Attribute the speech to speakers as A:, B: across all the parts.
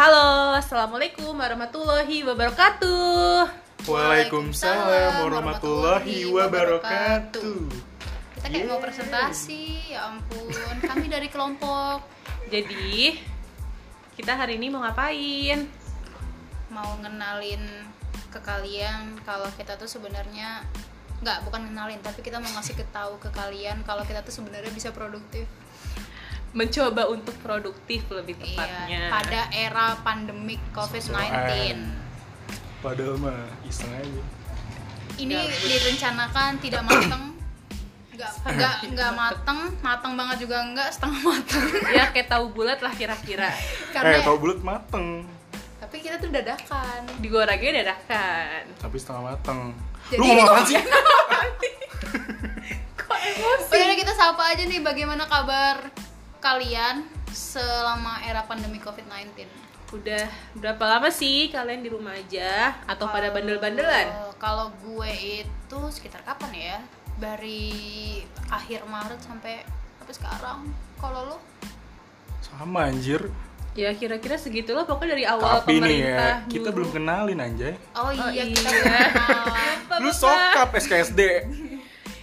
A: Halo, Assalamualaikum warahmatullahi wabarakatuh
B: Waalaikumsalam warahmatullahi wabarakatuh.
C: Kita kayak mau presentasi, ya ampun. Kami dari kelompok
A: Jadi, kita hari ini mau ngapain?
C: mau ngenalin ke kalian kalau kita tuh sebenarnya nggak bukan ngenalin tapi kita mau ngasih tahu ke kalian kalau kita tuh sebenarnya bisa produktif
A: Mencoba untuk produktif lebih tepatnya.
C: iya pada era pandemik COVID-19
B: Sosokan. Padahal mah iseng aja.
C: ini
A: Ya,
C: direncanakan tidak mateng. Nggak nggak nggak mateng. Mateng banget juga nggak setengah mateng.
A: Ya kayak tahu bulat lah kira-kira.
C: Karena
B: eh, tau bulat mateng,
C: tapi kita tuh dadakan.
A: Digorengnya dadakan.
B: Tapi setengah mateng.
C: Jadi-
B: Lu ngomong apa sih?
A: Kok emosi?
C: Oh yaudah kita sapa aja nih bagaimana kabar kalian selama era pandemi COVID-19
A: Udah berapa lama sih kalian di rumah aja? Atau pada bandel-bandelan?
C: Kalau gue itu sekitar kapan ya? Dari akhir Maret sampai sampai sekarang. Kalau lu?
B: Sama anjir.
A: Ya kira-kira segitulah pokoknya dari awal
B: Tapi nih
A: pemerintah
B: ya, kita
A: nyuruh.
B: belum kenalin anjay.
C: Oh iya,
A: iya.
C: kita kenal.
A: Apa,
B: Lu sokap SKSD.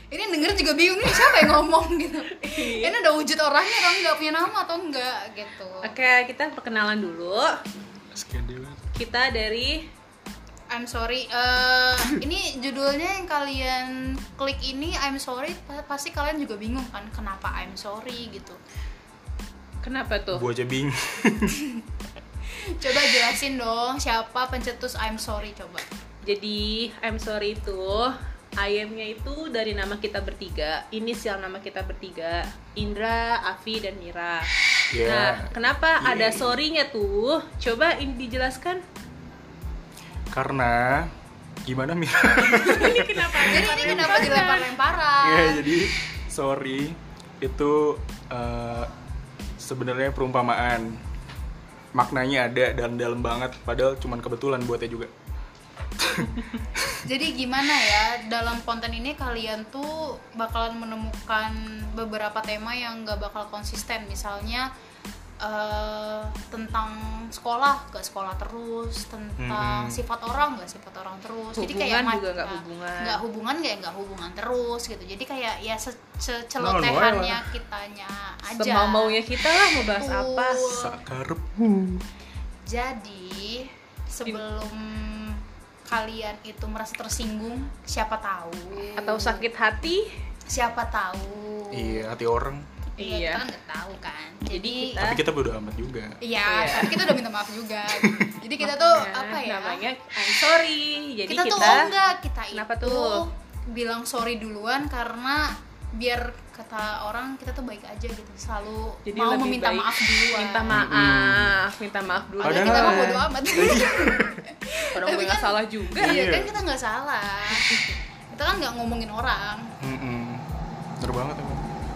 C: Ini yang denger juga bingung nih siapa yang ngomong gitu.
A: Iya.
C: Ini udah wujud orangnya atau enggak punya nama atau enggak gitu.
A: Oke, kita perkenalan dulu. Kita dari
C: I'm sorry. eh ini judulnya yang kalian klik ini I'm sorry pa- pasti kalian juga bingung kan kenapa I'm sorry gitu.
A: kenapa tuh?
B: Gua aja bingung.
C: Coba jelasin dong siapa pencetus I'm sorry coba.
A: Jadi I'm sorry itu ayamnya itu dari nama kita bertiga, inisial nama kita bertiga, Indra, Afi, dan Mira.
B: Ya.
A: Nah, kenapa
B: Iya.
A: ada sorry-nya tuh? Coba ini dijelaskan.
B: Karena gimana Mir?
A: ini kenapa?
C: Jadi ini kenapa dilempar-lemparan?
B: ya, jadi sorry itu eh, sebenarnya perumpamaan. Maknanya ada dan dalam banget padahal cuman kebetulan buatnya juga.
C: Jadi gimana ya dalam konten ini kalian tuh bakalan menemukan beberapa tema yang gak bakal konsisten misalnya eh, tentang sekolah gak sekolah terus tentang
B: Mm-mm.
C: sifat orang gak sifat orang terus jadi
A: Hubungan
C: kayak
A: juga nggak hubungan.
C: nggak hubungan kayak nggak hubungan terus gitu jadi kayak ya secelotehannya
B: no, no.
C: kitanya aja
A: Semau maunya kita lah mau bahas apa?
B: Sakarepmu.
C: jadi sebelum kalian itu merasa tersinggung siapa tahu
A: Atau sakit hati?
C: siapa tahu
B: Iya, hati orang.
A: Iya.
C: kita kan nggak tahu kan
A: Jadi
C: jadi
A: kita-
B: Tapi kita bodo amat juga.
C: iya
A: Iya.
C: tapi kita udah minta maaf juga jadi kita tuh
A: Nah,
C: apa ya
A: Namanya I'm sorry. Jadi
C: kita,
A: kita,
C: tuh oh enggak kita
A: Kenapa
C: itu
A: tuh?
C: bilang sorry duluan karena biar kata orang kita tuh baik aja gitu selalu
A: jadi
C: mau meminta
A: baik
C: maaf duluan
A: Minta maaf, minta maaf dulu.
C: Padahal
B: Padahal-
C: kita mah bodo amat
A: Orang
C: Tapi
A: gue nggak
C: kan-
A: salah juga.
C: iya
B: Iya.
C: kan kita nggak salah kita kan nggak ngomongin orang.
B: Bener banget.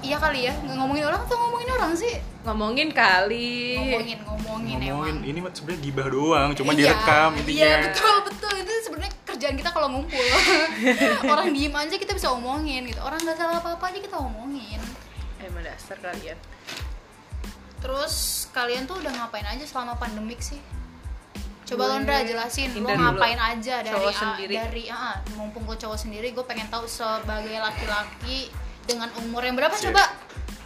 C: Iya kali ya nggak ngomongin orang atau ngomongin orang sih
A: Ngomongin kali.
C: ngomongin ngomongin,
B: Ngomongin
C: emang
B: ini sebenarnya gibah doang, cuma
C: Iya,
B: direkam intinya.
C: Iya betul betul itu sebenarnya kerjaan kita kalau ngumpul orang diem aja kita bisa omongin gitu orang nggak salah apa apa aja kita omongin
A: Emang dasar kalian.
C: terus kalian tuh udah ngapain aja selama pandemik sih coba
A: Gue-
C: Londra jelasin lo
A: Indra dulu.
C: ngapain aja dari
A: Cowok
C: ah,
A: sendiri.
C: dari ah, mumpung gue cowok sendiri gue pengen tahu sebagai laki-laki dengan umur yang berapa
B: Siap.
C: coba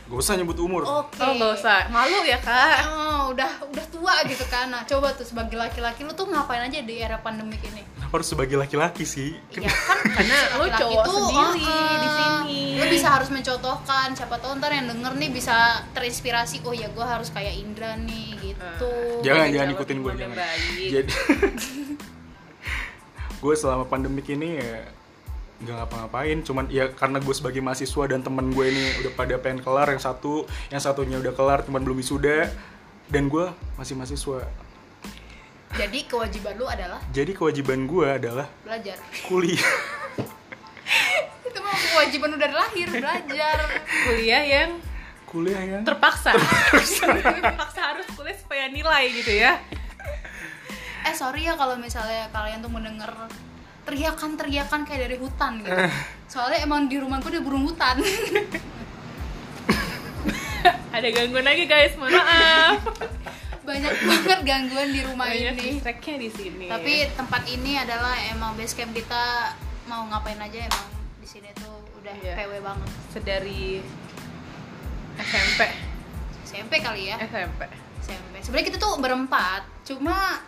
B: Gak usah nyebut umur.
C: oke
A: Oh nggak usah. Malu ya kak.
C: Oh, udah udah tua gitu kan nah coba tuh sebagai laki-laki lu tuh ngapain aja di era pandemik ini
B: Kenapa harus sebagai laki-laki sih?
C: Iya kan
A: Karena lu
C: laki-laki
A: cowok
C: tuh,
A: sendiri
C: uh-uh.
A: di sini.
C: Lu bisa harus mencontohkan, siapa tahu ntar yang denger nih bisa terinspirasi, oh ya gue harus kayak Indra nih gitu.
B: Jangan
A: Jadi
B: jangan
A: jalan
B: ikutin gue jangan. Jadi gue selama pandemik ini ya nggak ngapa-ngapain cuman ya karena gue sebagai mahasiswa dan temen gue ini udah pada pengen kelar yang satu yang satunya udah kelar cuman belum wisuda dan gue masih mahasiswa
C: Jadi kewajiban lu adalah
B: jadi kewajiban gue adalah
C: belajar.
B: kuliah
C: Itu mah kewajiban udah dari lahir belajar.
A: Kuliah yang
B: kuliah ya
A: terpaksa. terpaksa harus kuliah supaya nilai gitu ya.
C: Eh sorry ya kalau misalnya kalian tuh mendengar teriakan-teriakan kayak dari hutan gitu. Soalnya emang di rumahku ada burung hutan.
A: Ada gangguan lagi guys, mohon maaf.
C: banyak banget gangguan di rumah
A: Banyak
C: ini
A: distractnya di sini.
C: tapi tempat ini adalah emang base camp kita mau ngapain aja emang di sini tuh udah
A: Iya.
C: PW banget
A: sedari SMP,
C: SMP kali ya
A: SMP.
C: SMP sebenarnya kita tuh berempat cuma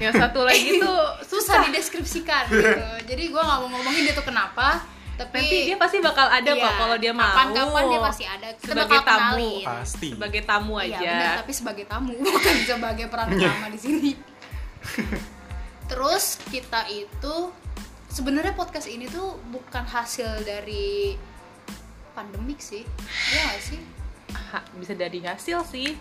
A: Yang satu lagi tuh
C: susah dideskripsikan gitu jadi gua nggak mau ngomongin dia tuh kenapa tapi
A: Nanti dia pasti bakal ada
C: iya,
A: kok kalau dia mau.
C: kapan-kapan dia pasti ada kita
A: sebagai
C: bakal
A: tamu.
C: kenalin.
B: Pasti.
A: Sebagai tamu
C: Iya
A: aja.
C: benar, tapi sebagai tamu bukan sebagai peran utama di sini. Terus kita itu sebenarnya podcast ini tuh bukan hasil dari pandemik sih, ya nggak sih?
A: Ha, bisa dari hasil sih.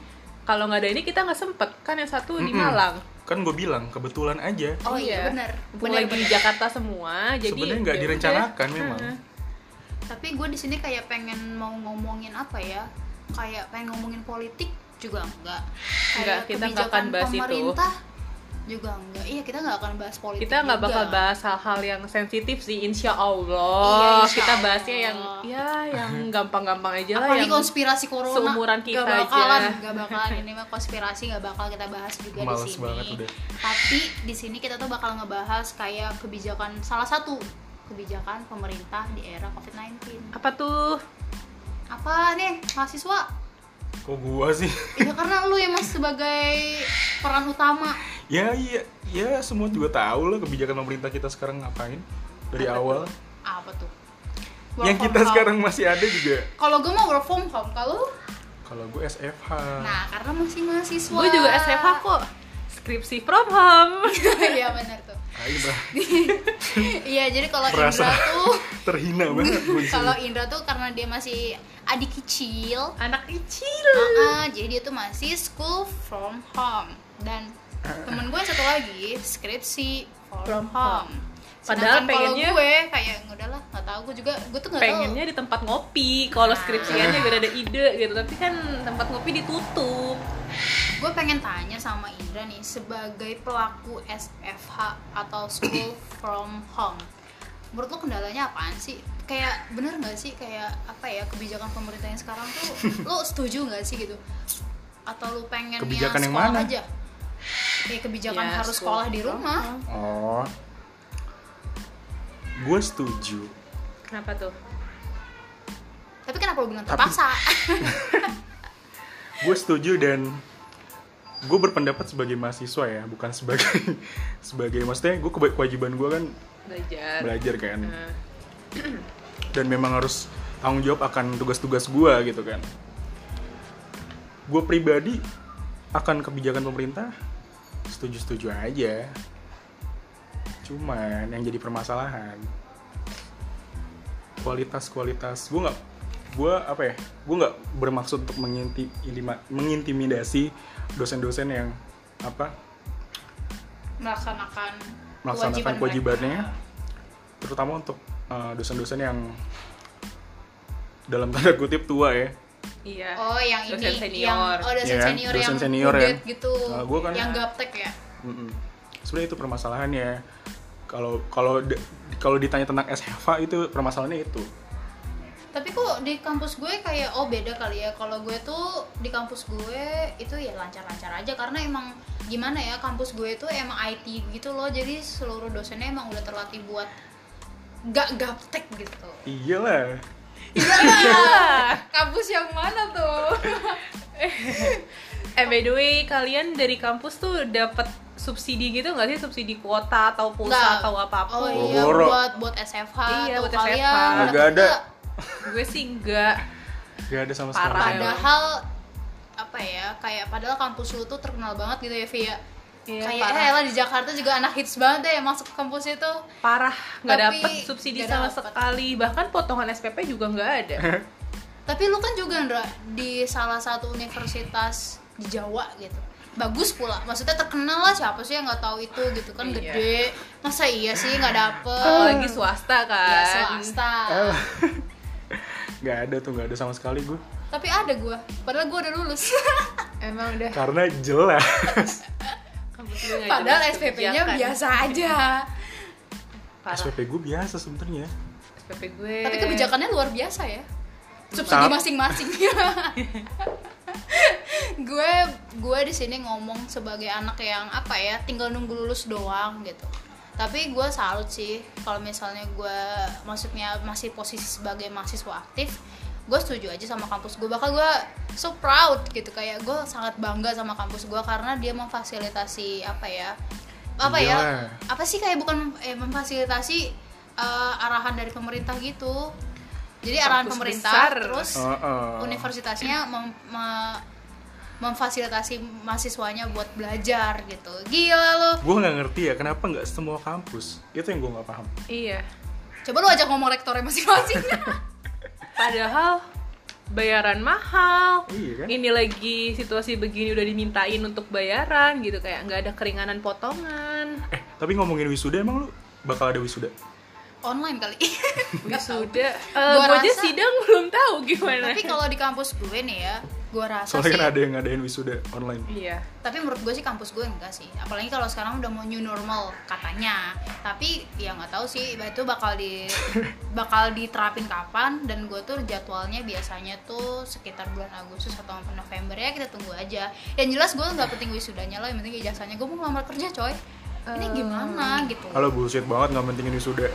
A: Kalau nggak ada ini kita nggak sempet kan yang satu di
B: Mm-mm.
A: Malang.
B: Kan gue bilang kebetulan aja.
C: Oh iya benar,
A: Mumpung
C: benar
A: lagi di. Jakarta semua, jadi
B: Sebenarnya nggak
A: ya udah.
B: direncanakan memang.
C: Tapi gue di sini kayak pengen mau ngomongin apa ya? Kayak pengen ngomongin politik juga enggak.
A: Enggak, kita
C: kebijakan
A: akan bahas itu.
C: Juga enggak. Iya kita nggak akan bahas politik.
A: Kita nggak bakal bahas hal-hal yang sensitif sih, insya
C: Iya,
A: Allah.
C: insya
A: kita
C: Allah.
A: bahasnya yang ya yang gampang-gampang aja lah
C: apalagi
A: yang
C: konspirasi corona
A: seumuran kita
C: gak bakalan
A: aja.
C: gak bakalan ini mah konspirasi gak bakal kita bahas juga di
B: Males
C: sini
B: banget udah.
C: tapi di sini kita tuh bakal ngebahas kayak kebijakan salah satu kebijakan pemerintah di era covid-19
A: apa tuh?
C: apa nih mahasiswa
B: Kok gua sih?
C: ya karena lu yang mas sebagai peran utama
B: ya iya, ya semua juga tahu lah kebijakan pemerintah kita sekarang ngapain dari awal.
C: apa tuh Work
B: Yang kita
C: home.
B: sekarang masih ada juga.
C: kalau gue mau work from home kalau
B: Kalau gue SFH.
C: nah karena masih mahasiswa
A: Gue juga SFH kok. Skripsi from home.
C: iya benar tuh iya jadi kalau Indra tuh
B: terhina banget
C: kalau Indra tuh karena dia masih adik kecil
A: Anak kecil.
C: uh-uh, jadi dia tuh masih school from home dan temen gue satu lagi skripsi from,
A: From
C: home
A: home. Padahal
C: Sedangkan kalau
A: pengennya-
C: gue kayak udahlah nggak tahu gue juga gue tuh nggak tahu
A: Pengennya di tempat ngopi. Kalau skripsiannya biar ada ide gitu. Tapi kan tempat ngopi ditutup.
C: Gue pengen tanya sama Indra nih sebagai pelaku SFH atau school from home menurut lo kendalanya apaan sih kayak bener nggak sih kayak apa ya kebijakan pemerintah yang sekarang tuh lo setuju nggak sih gitu atau lo pengen
B: Kebijakan yang
C: sekolah
B: mana?
C: aja kayak kebijakan
A: Ya,
C: harus sekolah di rumah.
B: Oh. Gue setuju.
A: Kenapa tuh?
C: tapi kenapa lo bilang
B: Tapi-
C: terpaksa
B: Gue setuju dan gue berpendapat sebagai mahasiswa ya, bukan sebagai sebagai maksudnya gue kewajiban gue kan
A: Belajar.
B: belajar kan. Dan memang harus tanggung jawab akan tugas-tugas gue gitu kan gue pribadi akan kebijakan pemerintah setuju-setuju aja cuman yang jadi permasalahan kualitas kualitas gue nggak gue apa ya gue nggak bermaksud untuk menginti, ilima- mengintimidasi dosen-dosen yang apa
C: melaksanakan
B: melaksanakan
C: kewajiban
B: kewajibannya
C: mereka.
B: terutama untuk uh, dosen-dosen yang dalam tanda kutip tua ya
A: iya.
C: oh yang
A: Dosen
C: ini
A: senior.
C: yang oh dosen
B: Iya kan?
C: senior
B: Dosen
C: yang
B: senior yang-
C: gitu
B: Nah, gua kan-
C: yang gaptek ya
B: Mm-mm. sebenarnya itu permasalahannya kalau kalau kalau ditanya tentang SHFA itu permasalahannya itu
C: tapi kok di kampus gue kayak oh beda kali ya kalau gue tuh di kampus gue itu ya lancar-lancar aja karena emang gimana ya kampus gue itu emang IT gitu loh jadi seluruh dosennya emang udah terlatih buat gak gaptek gitu
B: iyalah
C: iyalah kampus yang mana tuh
A: Eh by the way, kalian dari kampus tuh dapat subsidi gitu nggak sih? Subsidi kuota atau pulsa
C: Nggak.
A: atau apa pun?
C: oh iya
B: Boro.
C: buat buat SFH
A: Iya,
C: tuh
A: buat
C: kalian dapet
B: Nggak ada.
C: nggak?
A: Gue sih enggak.
B: gak ada sama sekali
C: padahal apa ya kayak padahal kampus lu tuh terkenal banget gitu ya Via
A: Iya,
C: kayak
A: parah.
C: eh di Jakarta juga anak hits banget deh yang masuk ke kampus itu
A: Parah, nggak
C: Tapi
A: dapet subsidi
C: nggak
A: sama
C: dapet.
A: sekali. Bahkan potongan SPP juga nggak ada.
C: tapi lu kan juga Ndra di salah satu universitas di Jawa gitu bagus pula maksudnya terkenal lah siapa sih yang nggak tahu itu gitu kan
A: Iya.
C: gede masa iya sih nggak dapet
A: Apalagi swasta kan.
C: ya swasta
B: nggak ada tuh nggak ada sama sekali gue
C: tapi ada gua padahal gua udah lulus.
A: Emang udah.
B: Karena jelas.
A: Gue
C: padahal SPP-nya biasa aja.
A: Parah.
B: SPP gue biasa sebenarnya.
A: SPP gue.
C: tapi kebijakannya luar biasa ya. Subsidi masing-masing. Gue gue di sini ngomong sebagai anak yang apa ya tinggal nunggu lulus doang gitu tapi gue salut sih kalau misalnya gue maksudnya masih posisi sebagai mahasiswa aktif gue setuju aja sama kampus gue bakal gue so proud gitu kayak gue sangat bangga sama kampus gue karena dia memfasilitasi apa ya apa ya
B: Iyalah.
C: apa sih kayak bukan eh, memfasilitasi eh, arahan dari pemerintah gitu jadi arahan
A: Kampus
C: pemerintah
A: besar.
C: terus
B: Heeh.
C: universitasnya mem- me- memfasilitasi mahasiswanya buat belajar gitu. Gila lo.
B: Gue nggak ngerti ya kenapa nggak semua kampus? Itu yang gue nggak paham.
A: Iya.
C: Coba lu ajak ngomong rektornya masing-masing.
A: Padahal bayaran mahal.
B: Iya kan?
A: ini lagi situasi begini udah dimintain untuk bayaran gitu kayak nggak ada keringanan potongan.
B: Eh tapi ngomongin wisuda emang lu bakal ada wisuda?
C: Online kali.
A: Wisuda. Eh
C: Gua
A: gue aja sidang belum tahu gimana.
C: Tapi kalau di kampus gue nih ya gue rasa
B: soalnya
C: sih.
B: kan ada yang ngadain wisuda online.
A: Iya.
C: Tapi menurut gue sih kampus gue enggak sih. Apalagi kalau sekarang udah mau new normal katanya. Tapi ya nggak tahu sih. Itu bakal di bakal diterapin kapan. Dan gue tuh jadwalnya biasanya tuh sekitar bulan Agustus atau November. Ya kita tunggu aja. Yang jelas gue nggak penting wisudanya loh. Yang penting ijazahnya. Gue mau ngelamar kerja coy ini
A: Eh.
C: gimana gitu?
B: Kalau bullshit banget nggak pentingin wisuda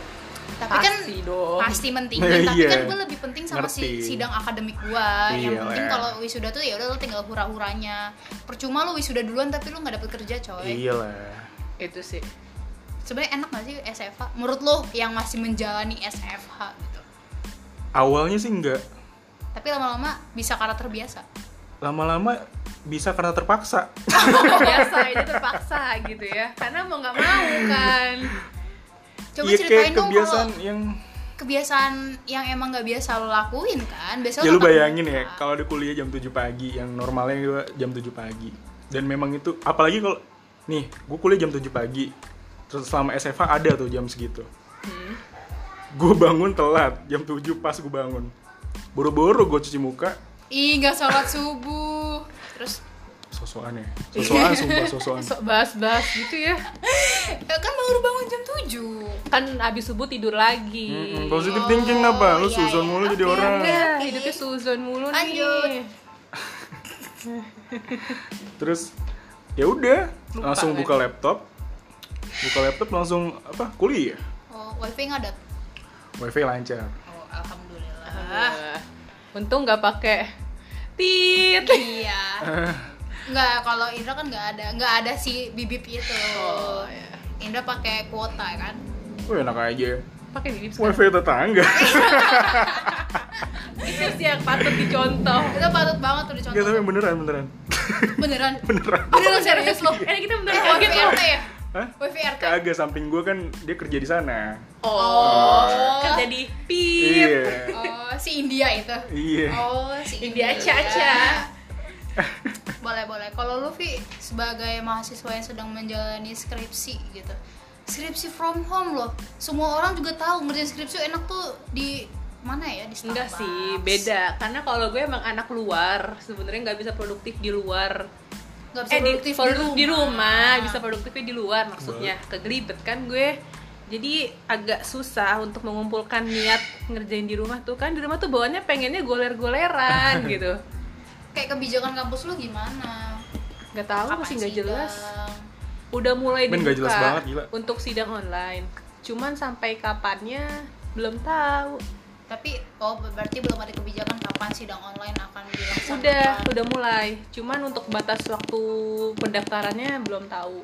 C: tapi kan
A: pasti dong.
C: pasti penting
B: Iya.
C: tapi kan gue lebih penting sama si
B: Ngerti.
C: sidang akademik gue yang
B: Iya.
C: penting
B: lah.
C: kalau wisuda tuh ya udah lo tinggal hura-huranya. Percuma lo wisuda duluan tapi lo nggak dapet kerja coy.
B: Iya lah
A: itu sih.
C: Sebenarnya enak gak sih SFH menurut lo yang masih menjalani SFH gitu?
B: Awalnya sih nggak.
C: Tapi lama-lama bisa karena terbiasa
B: lama-lama bisa karena terpaksa.
A: Biasa itu terpaksa gitu ya. Karena mau nggak mau kan.
C: Coba
B: Iya,
C: ceritain dong
B: kebiasaan
C: kalau
B: yang
C: kebiasaan yang emang gak biasa lo lakuin kan. Biasa
B: ya lu
C: nggak
B: bayangin ya kalau di kuliah jam 7 pagi yang normalnya gue jam 7 pagi. Dan memang itu apalagi kalau nih gue kuliah jam 7 pagi terus selama SFA ada tuh jam segitu.
A: Hmm.
B: gue bangun telat jam 7 pas gue bangun. Boro-boro gue cuci muka.
C: Ih nggak sholat subuh terus?
B: Sosokan ya? Sosokan sumpah sosokan.
A: Sok bahas-bahas gitu ya.
C: Ya kan baru bangun jam 7
A: kan abis subuh tidur lagi.
B: Mm-mm, positive thinking apa? Lu
C: iya,
B: suzon
C: iya.
B: mulu jadi
C: Oke,
B: orang.
C: oke.
A: Ya, hidupnya suzon mulu
C: Lanjut.
A: nih
B: terus ya udah langsung
A: kan?
B: buka laptop. Buka laptop langsung apa kuliah?
C: Oh wifi nggak ada
B: wifi lancar.
C: Oh alhamdulillah.
A: Alhamdulillah. untung nggak pakai tit.
C: Iya. Nggak kalau Indra kan nggak ada nggak ada si bibip itu.
A: Oh, iya.
C: Indra pakai kuota kan?
B: Wah enak aja.
A: Pakai bibir sekarang.
B: wifi tetangga.
A: Itu sih yang patut dicontoh.
C: Itu patut banget tuh dicontoh.
B: Enggak tapi beneran beneran.
C: Beneran?
B: Beneran.
C: Beneran serius lo
A: eh kita bentar
C: eh,
A: kaget
C: ya
B: Hah?
C: wifi RT
B: Kagak samping gue kan dia kerja di sana.
A: oh kerja di pip
B: Iya.
C: oh si India itu
B: Iya.
C: oh si
A: India Caca.
C: boleh boleh kalau lu Vi sebagai mahasiswa yang sedang menjalani skripsi gitu skripsi from home loh semua orang juga tahu ngerjain skripsi enak tuh di mana ya di Starbucks
A: Enggak sih, beda. Karena kalau gue emang anak luar, sebenarnya nggak bisa produktif di luar.
C: Nggak bisa
A: eh, di,
C: produktif
A: produk- di rumah, bisa produktifnya di luar maksudnya. Kegelibet kan gue. Jadi agak susah untuk mengumpulkan niat ngerjain di rumah tuh kan di rumah tuh bawaannya pengennya goler-goleran gitu.
C: kayak kebijakan kampus lu gimana
A: Gak tahu
C: Kapan
A: masih nggak jelas. Udah mulai
B: Men,
A: dibuka
B: nggak jelas banget, gila.
A: untuk sidang online. Cuman sampai kapannya belum tahu.
C: Tapi oh berarti belum ada kebijakan kapan sidang online akan dilaksanakan
A: Udah, udah mulai. Cuman untuk batas waktu pendaftarannya belum tahu.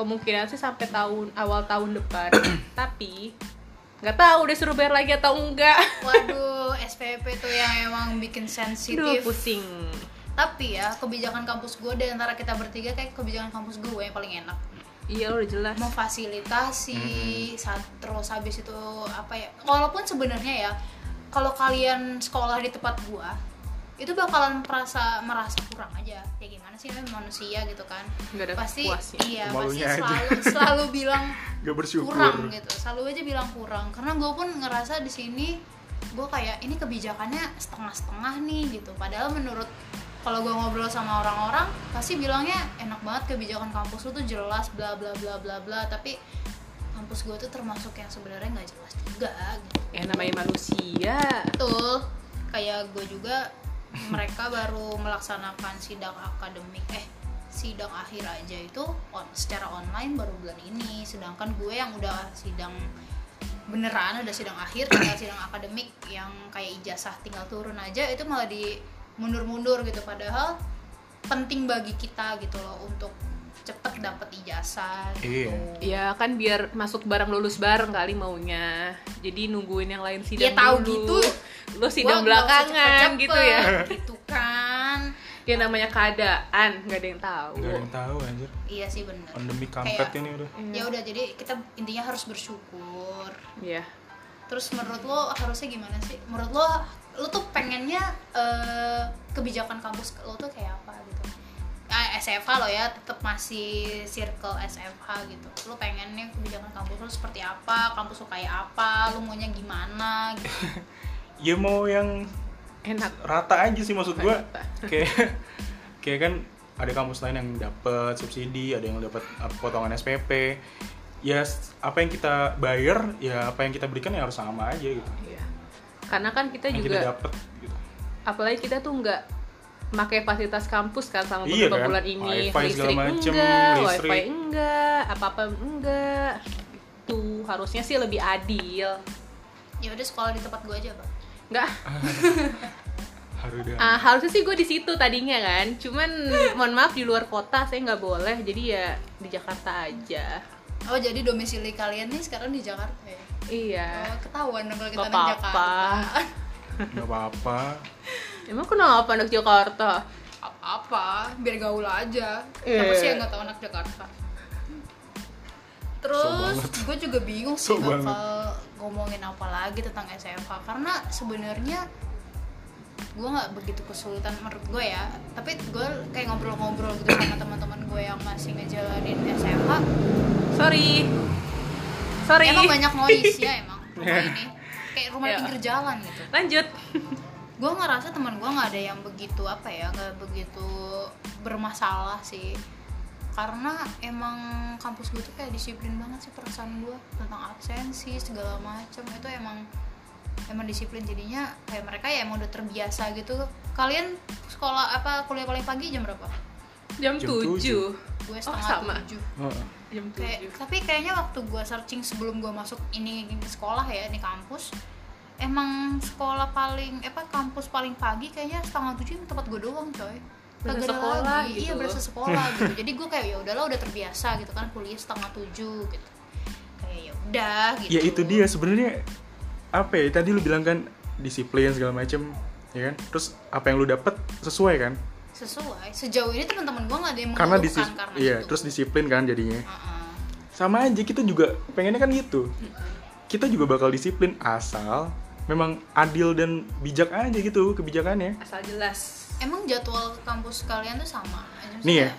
A: Kemungkinan sih sampai tahun awal tahun depan. Tapi nggak tahu udah suruh bayar lagi atau enggak.
C: waduh SPP tuh yang emang bikin sensitif
A: pusing.
C: tapi ya kebijakan kampus gue di antara kita bertiga kayak kebijakan kampus gue yang paling enak
A: Iya, udah jelas.
C: memfasilitasi saat terus habis itu apa ya walaupun sebenarnya ya kalau kalian sekolah di tempat gua itu bakalan merasa merasa kurang aja ya gimana sih namanya manusia gitu kan
A: Nggak ada
C: pasti
A: puasnya.
C: iya
B: Malunya
C: pasti
B: aja.
C: selalu selalu bilang
B: Gak bersyukur.
C: kurang gitu selalu aja bilang kurang karena gue pun ngerasa di sini gue kayak ini kebijakannya setengah-setengah nih gitu padahal menurut kalau gue ngobrol sama orang-orang pasti bilangnya enak banget kebijakan kampus lu tuh jelas bla bla bla bla bla. Tapi kampus gue tuh termasuk yang sebenarnya nggak jelas juga gitu.
A: Ya namanya manusia.
C: betul. Kayak gue juga mereka baru melaksanakan sidang akademik eh sidang akhir aja itu on, secara online baru bulan ini. Sedangkan gue yang udah sidang beneran udah sidang akhir tinggal sidang akademik yang kayak ijazah tinggal turun aja itu malah di mundur-mundur gitu padahal penting bagi kita gitu loh untuk cepet dapet ijazah gitu.
B: Iya.
A: Ya kan biar masuk bareng lulus bareng kali maunya. Jadi nungguin yang lain
C: Ya
A: sidang
C: tahu
A: dulu.
C: gitu.
A: Lu sidang
C: Gua nggak
A: belakangan
C: cepet-cepet,
A: gitu ya.
C: gitu kan
A: Ya namanya keadaan, nggak ada yang tahu.
B: Gak ada yang tahu anjir.
C: iya sih bener
B: Pandemi kampret ini udah.
C: ya udah jadi kita intinya harus bersyukur
A: Iya.
C: Terus menurut lo harusnya gimana sih menurut lo lo tuh pengennya eh, kebijakan kampus lo tuh kayak apa gitu SFH lo ya tetap masih circle SFH gitu lo pengennya kebijakan kampus lo seperti apa kampus lo kayak apa lo maunya gimana gitu
B: Ya mau yang
A: Enak.
B: rata aja sih maksud gua.
A: Rata.
B: Kayak kayak kan ada kampus lain yang dapat subsidi, ada yang dapat uh, potongan SPP. Ya apa yang kita bayar, ya apa yang kita berikan ya harus sama aja gitu.
A: Iya. Karena kan kita
B: Yang kita
A: juga
B: dapat gitu.
A: apalagi kita tuh nggak pakai fasilitas kampus kan sama
B: Iya
A: beberapa
B: kan?
A: bulan ini
B: Wifi segala
A: listrik
B: macem,
A: enggak,
B: listrik.
A: wifi enggak, apa-apa enggak. Itu harusnya sih lebih adil.
C: ya udah sekolah di tempat gue aja bang
A: Enggak,
B: Harus udah.
A: ah, harusnya sih gue di situ tadinya kan. Cuman mohon maaf di luar kota saya nggak boleh. Jadi ya di Jakarta aja.
C: Oh jadi domisili kalian nih sekarang di Jakarta ya
A: Iya.
C: oh, ketahuan dong kalau kita
A: Nggak
C: di
A: apa-apa.
C: Jakarta
B: Gak apa-apa.
A: Emang kenapa anak Jakarta?
C: apa biar gaul aja siapa sih yang nggak tahu anak Jakarta terus
B: banget.
C: gue juga bingung sih
B: So
C: bakal ngomongin apa lagi tentang SFH karena sebenarnya gue nggak begitu kesulitan menurut gue ya. Tapi gue kayak ngobrol-ngobrol gitu sama teman-teman gue yang masih ngejalanin SFH
A: Sorry. Sorry.
C: emang banyak noise ya emang rumah ini. Kayak rumah pinggir jalan gitu.
A: Lanjut.
C: gue ngerasa teman gue nggak ada yang begitu apa ya nggak begitu bermasalah sih. Karena emang kampus gue tuh kayak disiplin banget sih perasaan gue tentang absensi segala macam itu emang emang disiplin jadinya kayak mereka ya emang udah terbiasa gitu kalian sekolah apa kuliah paling pagi jam berapa
A: Jam,
B: Jam
A: 7.
B: tujuh.
C: gue
A: Oh,
C: setengah
A: sama.
C: tujuh
B: Heeh.
A: Jam
C: kayak
A: 7.
C: tapi kayaknya waktu gue searching sebelum gue masuk ini sekolah ya ini kampus emang sekolah paling eh, apa kampus paling pagi kayaknya setengah tujuh tempat gue doang coy
A: Berasa
C: Kagak ada
A: sekolah
C: lagi.
A: gitu
C: iya berasa sekolah gitu jadi gue kayak ya udahlah udah terbiasa gitu kan kuliah setengah tujuh gitu kayak ya udah gitu
B: Ya itu dia sebenarnya apa ya tadi lu bilang kan disiplin segala macem ya kan? Terus apa yang lu dapat sesuai kan?
C: Sesuai. Sejauh ini teman-teman gue nggak ada yang
B: karena
C: mengeluhkan
B: disi
C: karena
B: iya
C: itu.
B: terus disiplin kan jadinya.
C: Uh-uh.
B: sama aja kita juga pengennya kan gitu. Kita juga bakal disiplin asal memang adil dan bijak aja gitu kebijakannya.
A: Asal jelas.
C: emang jadwal kampus kalian tuh sama? Maksudnya-
B: nih ya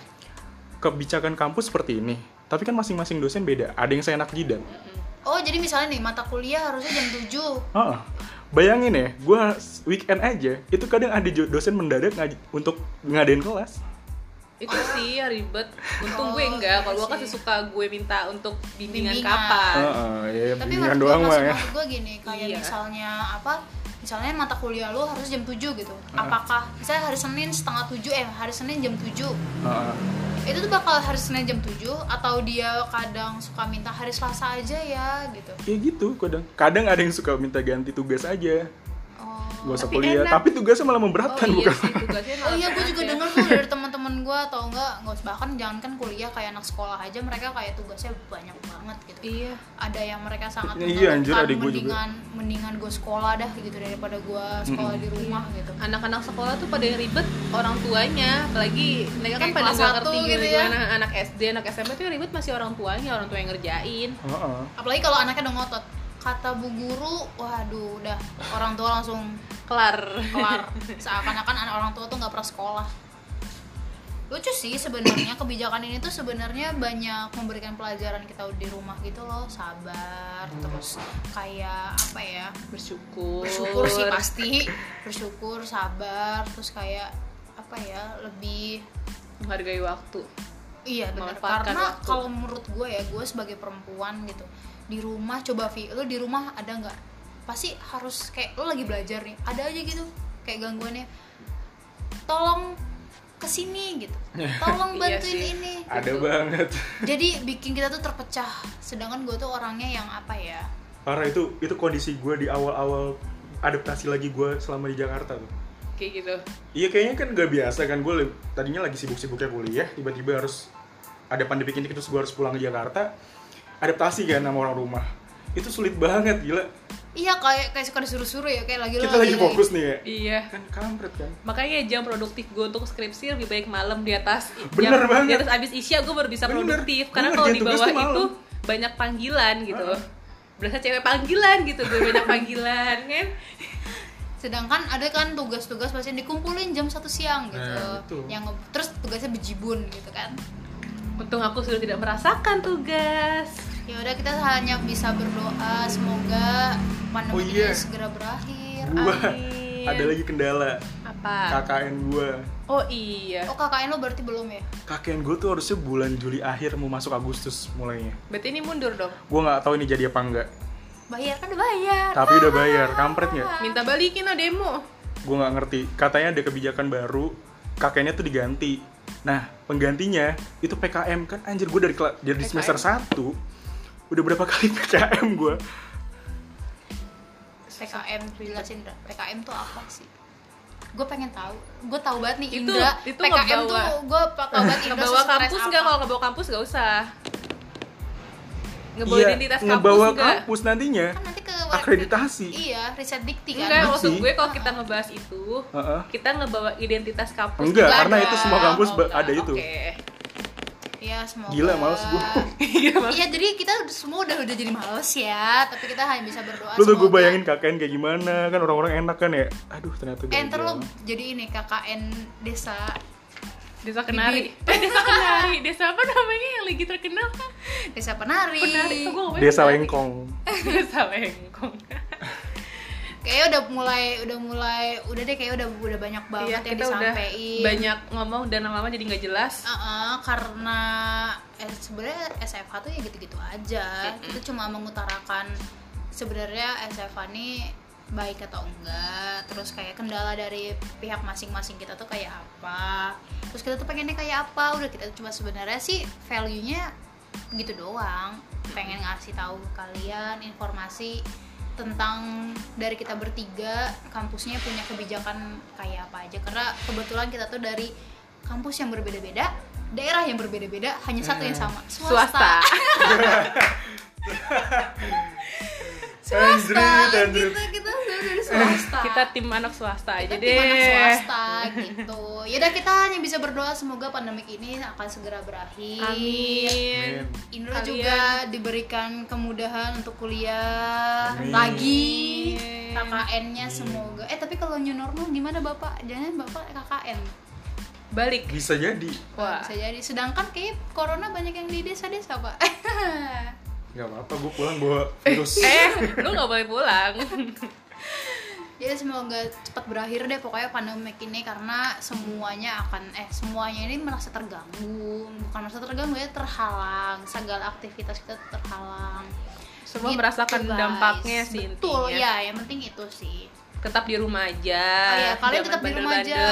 B: kebijakan kampus seperti ini tapi kan masing-masing dosen beda ada yang saya enak jidat
C: oh jadi misalnya nih mata kuliah harusnya jam 7
B: Heeh. bayangin ya gue weekend aja itu kadang ada dosen mendadak ngaj- untuk ngadain kelas
A: Itu sih ya ribet.
C: Oh,
A: Untung gue enggak. Kalau gue
C: iya
A: kan
C: sih.
A: suka gue minta untuk bimbingan,
C: Bimbingan.
A: kapan.
B: Heeh, ya
C: tapi
B: bimbingan
C: gue
B: doang mah ya
C: gue gini kayak
A: Iya.
C: misalnya apa misalnya mata kuliah lu harus jam 7 gitu
B: Ah.
C: apakah misalnya hari Senin setengah 7 eh hari Senin jam 7
B: Heeh.
C: itu tuh bakal hari Senin jam 7 atau dia kadang suka minta hari Selasa aja ya gitu
B: ya gitu kadang kadang ada yang suka minta ganti tugas aja
C: oh
B: gak usah
A: Tapi
B: kuliah
A: enak.
B: tapi tugasnya malah
A: Oh
B: memberatkan
A: iya
B: bukan
A: sih tugasnya
C: Oh iya, gue juga
A: ya.
C: denger tuh dari teman-teman gue atau enggak, nggak usah bahkan jangankan kuliah kayak anak sekolah aja mereka kayak tugasnya banyak banget gitu.
A: Iya.
C: Ada yang mereka sangat
B: Iya, anjir,
C: mengeluhkan,
B: adik gua juga.
C: mendingan mendingan gue sekolah dah gitu daripada gue sekolah di rumah gitu.
A: Anak-anak sekolah tuh pada ribet orang tuanya, apalagi mereka kan pada nggak
C: satu
A: ngerti
C: gitu
A: gimana anak SD, anak SMP tuh ribet masih orang tuanya, orang tua yang ngerjain.
B: Heeh.
C: Apalagi kalau anaknya udah ngotot. Kata bu guru, waduh udah orang tua langsung
A: Kelar.
C: kelar. Seakan-akan anak orang tua tuh nggak pernah sekolah. Lucu sih sebenarnya kebijakan ini tuh sebenarnya banyak memberikan pelajaran kita di rumah gitu loh, sabar, terus kayak apa ya?
A: Bersyukur.
C: bersyukur sih pasti. Bersyukur sabar terus kayak apa ya? Lebih
A: Menghargai waktu.
C: iya benar karena kalau menurut gue ya gue sebagai perempuan gitu di rumah coba Vi lo di rumah ada nggak? Pasti harus kayak lo lagi belajar nih ada aja gitu kayak gangguannya. Tolong ke sini gitu. Tolong
A: Iya
C: bantuin
A: sih.
C: ini
B: ada
C: gitu.
B: banget.
C: Jadi bikin kita tuh terpecah. Sedangkan gue tuh orangnya yang apa ya?
B: Parah itu itu kondisi gue di awal-awal adaptasi lagi gue selama di Jakarta tuh.
A: Kayak gitu.
B: Iya kayaknya kan gak biasa kan gue tadinya lagi sibuk-sibuknya kuliah tiba-tiba harus ada pandemi ini terus gue harus pulang ke Jakarta. Adaptasi kan sama orang rumah. Itu sulit banget gila
C: iya kayak kayak suka disuruh-suruh ya kayak lagi
B: kita lagi fokus nih ya?
A: Iya.
B: Kan kampret kan?
A: Makanya jam produktif gue untuk skripsi lebih baik malam di atas
B: Bener
A: jam-
B: banget.
A: di atas abis isya gue baru bisa
B: Bener.
A: produktif.
B: Gue
A: karena kalau di bawah itu banyak panggilan gitu.
B: Heeh.
A: berasa cewek panggilan gitu gue banyak panggilan kan?
C: Sedangkan ada kan tugas-tugas pasti dikumpulin jam satu siang gitu.
B: Nah,
C: yang terus tugasnya bejibun gitu kan.
A: Untung aku sudah tidak merasakan tugas
C: ya udah kita hanya bisa berdoa. Semoga pandemi
B: Oh iya.
C: ini segera berakhir.
B: Gua
A: Amin.
B: ada lagi kendala.
A: Apa?
B: KKN gue
A: oh iya.
C: Oh KKN lo berarti belum ya?
B: KKN gue tuh harusnya bulan Juli akhir mau masuk Agustus mulainya.
A: Berarti ini mundur dong?
B: Gue nggak tahu ini jadi apa enggak
C: bayar kan udah bayar.
B: Tapi udah bayar. Kampret nggak?
A: Minta balikin lah demo.
B: Gue nggak ngerti. Katanya ada kebijakan baru. KKN-nya tuh diganti. Nah penggantinya itu PKM kan anjir gue dari dari
A: PKM.
B: semester 1 udah berapa kali PKM gue
C: PKM jelasin Indra. PKM tuh apa sih? Gue pengen tahu. Gue tahu banget nih
A: Itu-
C: Indra.
A: itu
C: PKM
A: ngebawa-
C: tuh gue tahu banget Indra
A: ngebawa kampus nggak? kalau ngebawa kampus nggak usah. Ngebawa
B: Iya,
A: identitas kampus
B: ngebawa
A: nggak?
B: kampus nantinya.
C: Kan nanti ke
B: akreditasi.
C: Iya riset dikti kan.
A: Enggak maksud gue kalau kita ngebahas itu
B: Heeh.
A: kita ngebawa identitas kampus
B: Enggak, karena
A: ada.
B: itu semua kampus
A: Oh,
B: ada itu.
A: Oke.
C: Iya semoga
B: Gila, males gua.
A: Iya.
C: Iya jadi kita semua udah udah jadi males ya Tapi kita hanya bisa berdoa
B: lu tuh gue bayangin KKN kayak gimana kan orang-orang enak kan ya aduh ternyata
C: Eh ntar lo jadi ini KKN desa
A: Desa Kenari. Eh, Desa Kenari. Desa apa namanya yang lagi terkenal?
C: Desa penari,
A: Penari gue
B: desa lengkong
A: Desa Lengkong.
C: Kayaknya udah mulai udah mulai udah deh kayak udah udah banyak
A: Iya,
C: banget yang
A: kita udah
C: disampaikan
A: banyak ngomong dan lama-lama jadi nggak jelas.
C: Uh-uh, karena eh, sebenarnya SFH tuh ya gitu-gitu aja. Kita cuma mengutarakan sebenarnya SFH ini baik atau enggak. Terus kayak kendala dari pihak masing-masing kita tuh kayak apa. Terus kita tuh pengennya kayak apa. Udah kita cuma sebenarnya sih value-nya gitu doang. Pengen ngasih tahu kalian informasi tentang dari kita bertiga kampusnya punya kebijakan kayak apa aja karena kebetulan kita tuh dari kampus yang berbeda-beda daerah yang berbeda-beda hanya satu yang sama
A: Swasta.
B: Anjrit,
C: swasta
B: anjrit.
C: kita dari swasta
A: kita tim anak swasta aja
C: kita
A: deh.
C: tim anak swasta gitu yaudah kita hanya bisa berdoa semoga pandemik ini akan segera berakhir
A: Amin.
C: Indra
A: Kalian-
C: juga diberikan kemudahan untuk kuliah
B: Amin.
C: lagi. KKN-nya semoga eh tapi kalau new normal gimana bapak jangan bapak KKN
A: Balik.
B: bisa jadi
A: Wah.
C: bisa jadi sedangkan kayak corona banyak yang di desa-desa pak
B: nggak apa-apa gue pulang bawa virus
A: Eh, lu nggak boleh pulang.
C: jadi semoga cepat berakhir deh pokoknya pandemik ini karena semuanya akan eh semuanya ini merasa terganggu bukan merasa terganggu ya terhalang segala aktivitas kita terhalang
A: Semua
C: Gitu,
A: merasakan
C: guys.
A: dampaknya sih
C: betul
A: intinya.
C: ya yang penting itu sih
A: Tetap di rumah aja.
C: Oh iya, kalian
A: Jangan
C: tetap di rumah aja.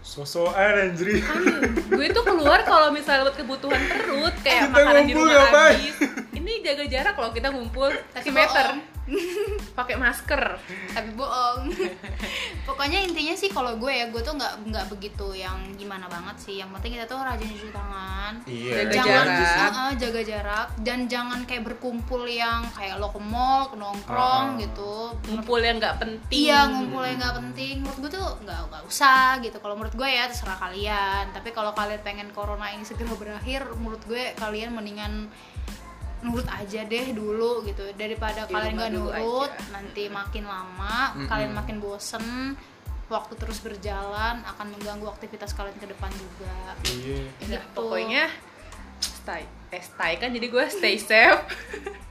B: sosokan anjir
A: gue tuh keluar kalau misalnya buat kebutuhan perut kayak
B: Kita
A: makanan di rumah
B: ngapain?
A: habis ini jaga jarak loh kita ngumpul
C: Tapi
A: si meter
C: bohong.
A: pakai masker.
C: Tapi bohong. Pokoknya intinya sih kalau gue ya gue tuh nggak nggak begitu yang gimana banget sih. Yang penting kita tuh rajin cuci tangan.
B: Iya
A: Jaga
C: jangan
A: jarak.
C: uh-uh, jaga jarak. Dan jangan kayak berkumpul yang kayak lo ke mall ke nongkrong
B: Ah.
C: gitu.
A: Ngumpul yang nggak penting.
C: Iya ngumpul yang nggak penting. Menurut gue tuh nggak nggak usah gitu. Kalau menurut gue ya terserah kalian. Tapi kalau kalian pengen corona ini segera berakhir menurut gue kalian mendingan nurut aja deh dulu gitu. Daripada
A: Di
C: kalian
A: rumah
C: nggak nurut
A: aja.
C: nanti makin lama
B: Mm-mm.
C: kalian makin bosen waktu terus berjalan akan mengganggu aktivitas kalian ke depan juga.
B: Iya.
A: Udah,
C: Gitu.
A: pokoknya stay eh stay kan jadi gue stay safe.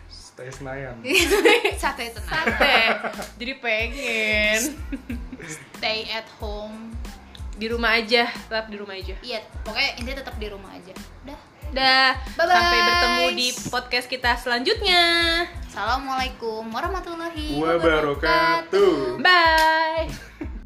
B: Stay senayan.
C: Sate tenang.
A: Sate. Jadi pengen.
C: Stay at home.
A: Di rumah aja tetap di rumah aja.
C: Iya pokoknya intinya tetap di rumah aja. Udah
A: Dah, sampai bertemu di podcast kita selanjutnya.
C: Assalamualaikum warahmatullahi
B: wabarakatuh.
A: Bye.